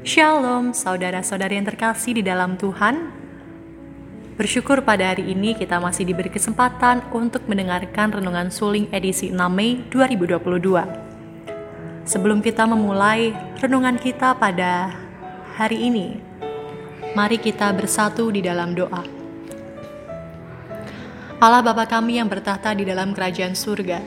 Shalom, saudara-saudari yang terkasih di dalam Tuhan. Bersyukur pada hari ini kita masih diberi kesempatan untuk mendengarkan renungan suling edisi 6 Mei 2022. Sebelum kita memulai renungan kita pada hari ini, mari kita bersatu di dalam doa. Allah Bapa kami yang bertahta di dalam kerajaan surga,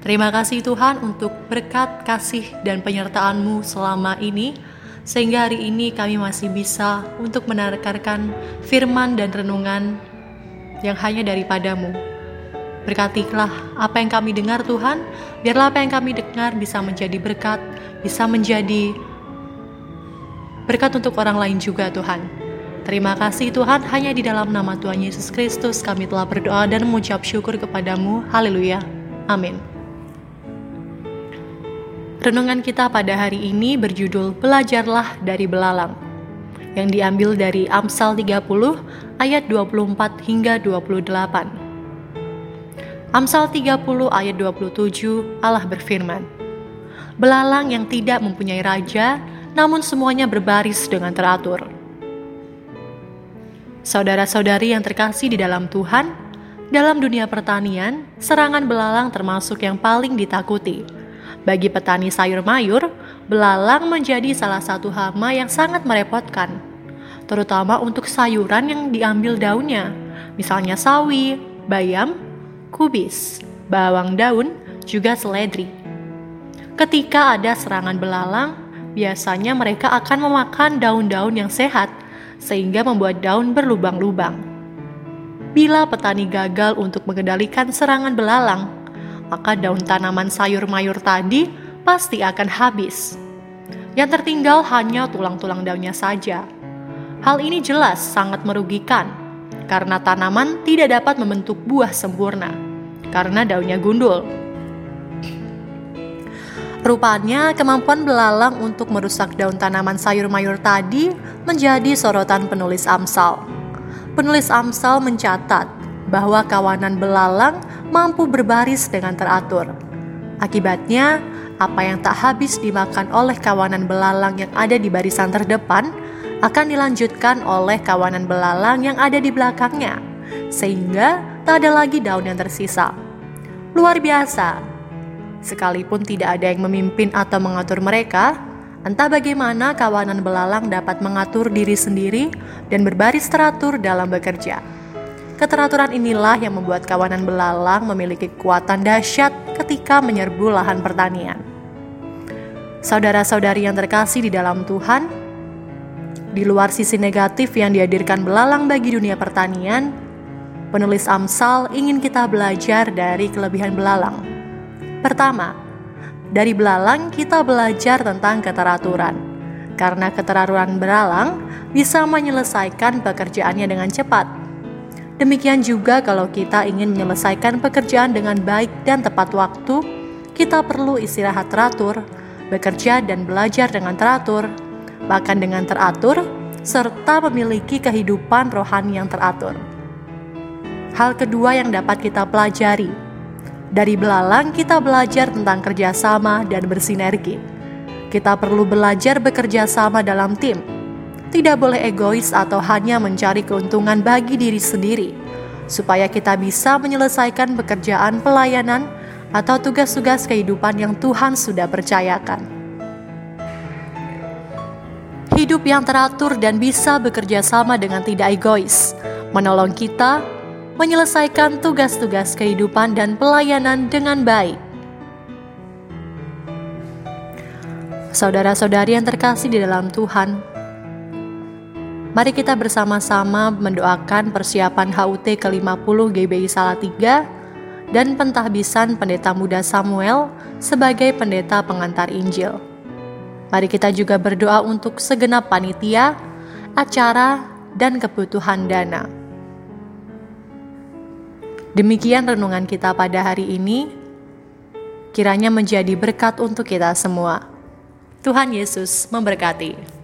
terima kasih Tuhan untuk berkat, kasih, dan penyertaan-Mu selama ini, sehingga hari ini kami masih bisa untuk menarikarkan firman dan renungan yang hanya daripadamu. Berkatilah apa yang kami dengar Tuhan, biarlah apa yang kami dengar bisa menjadi berkat, bisa menjadi berkat untuk orang lain juga Tuhan. Terima kasih Tuhan, hanya di dalam nama Tuhan Yesus Kristus kami telah berdoa dan mengucap syukur kepadamu. Haleluya. Amin. Renungan kita pada hari ini berjudul Belajarlah dari Belalang yang diambil dari Amsal 30 ayat 24 hingga 28. Amsal 30 ayat 27 Allah berfirman, Belalang yang tidak mempunyai raja, namun semuanya berbaris dengan teratur. Saudara-saudari yang terkasih di dalam Tuhan, dalam dunia pertanian, serangan belalang termasuk yang paling ditakuti bagi petani sayur mayur, belalang menjadi salah satu hama yang sangat merepotkan, terutama untuk sayuran yang diambil daunnya, misalnya sawi, bayam, kubis, bawang daun, juga seledri. Ketika ada serangan belalang, biasanya mereka akan memakan daun-daun yang sehat, sehingga membuat daun berlubang-lubang. Bila petani gagal untuk mengendalikan serangan belalang, maka daun tanaman sayur mayur tadi pasti akan habis. Yang tertinggal hanya tulang-tulang daunnya saja. Hal ini jelas sangat merugikan karena tanaman tidak dapat membentuk buah sempurna karena daunnya gundul. Rupanya kemampuan belalang untuk merusak daun tanaman sayur mayur tadi menjadi sorotan penulis Amsal. Penulis Amsal mencatat bahwa kawanan belalang mampu berbaris dengan teratur. Akibatnya, apa yang tak habis dimakan oleh kawanan belalang yang ada di barisan terdepan akan dilanjutkan oleh kawanan belalang yang ada di belakangnya, sehingga tak ada lagi daun yang tersisa. Luar biasa, sekalipun tidak ada yang memimpin atau mengatur mereka, entah bagaimana kawanan belalang dapat mengatur diri sendiri dan berbaris teratur dalam bekerja. Keteraturan inilah yang membuat kawanan belalang memiliki kekuatan dahsyat ketika menyerbu lahan pertanian. Saudara-saudari yang terkasih di dalam Tuhan, di luar sisi negatif yang dihadirkan belalang bagi dunia pertanian, penulis Amsal ingin kita belajar dari kelebihan belalang. Pertama, dari belalang kita belajar tentang keteraturan. Karena keteraturan belalang bisa menyelesaikan pekerjaannya dengan cepat Demikian juga kalau kita ingin menyelesaikan pekerjaan dengan baik dan tepat waktu, kita perlu istirahat teratur, bekerja dan belajar dengan teratur, bahkan dengan teratur, serta memiliki kehidupan rohani yang teratur. Hal kedua yang dapat kita pelajari dari belalang, kita belajar tentang kerjasama dan bersinergi. Kita perlu belajar bekerja sama dalam tim tidak boleh egois atau hanya mencari keuntungan bagi diri sendiri, supaya kita bisa menyelesaikan pekerjaan pelayanan atau tugas-tugas kehidupan yang Tuhan sudah percayakan. Hidup yang teratur dan bisa bekerja sama dengan tidak egois, menolong kita menyelesaikan tugas-tugas kehidupan dan pelayanan dengan baik. Saudara-saudari yang terkasih di dalam Tuhan, Mari kita bersama-sama mendoakan persiapan HUT ke-50 GBI Salatiga dan pentahbisan Pendeta Muda Samuel sebagai pendeta pengantar Injil. Mari kita juga berdoa untuk segenap panitia, acara, dan kebutuhan dana. Demikian renungan kita pada hari ini. Kiranya menjadi berkat untuk kita semua. Tuhan Yesus memberkati.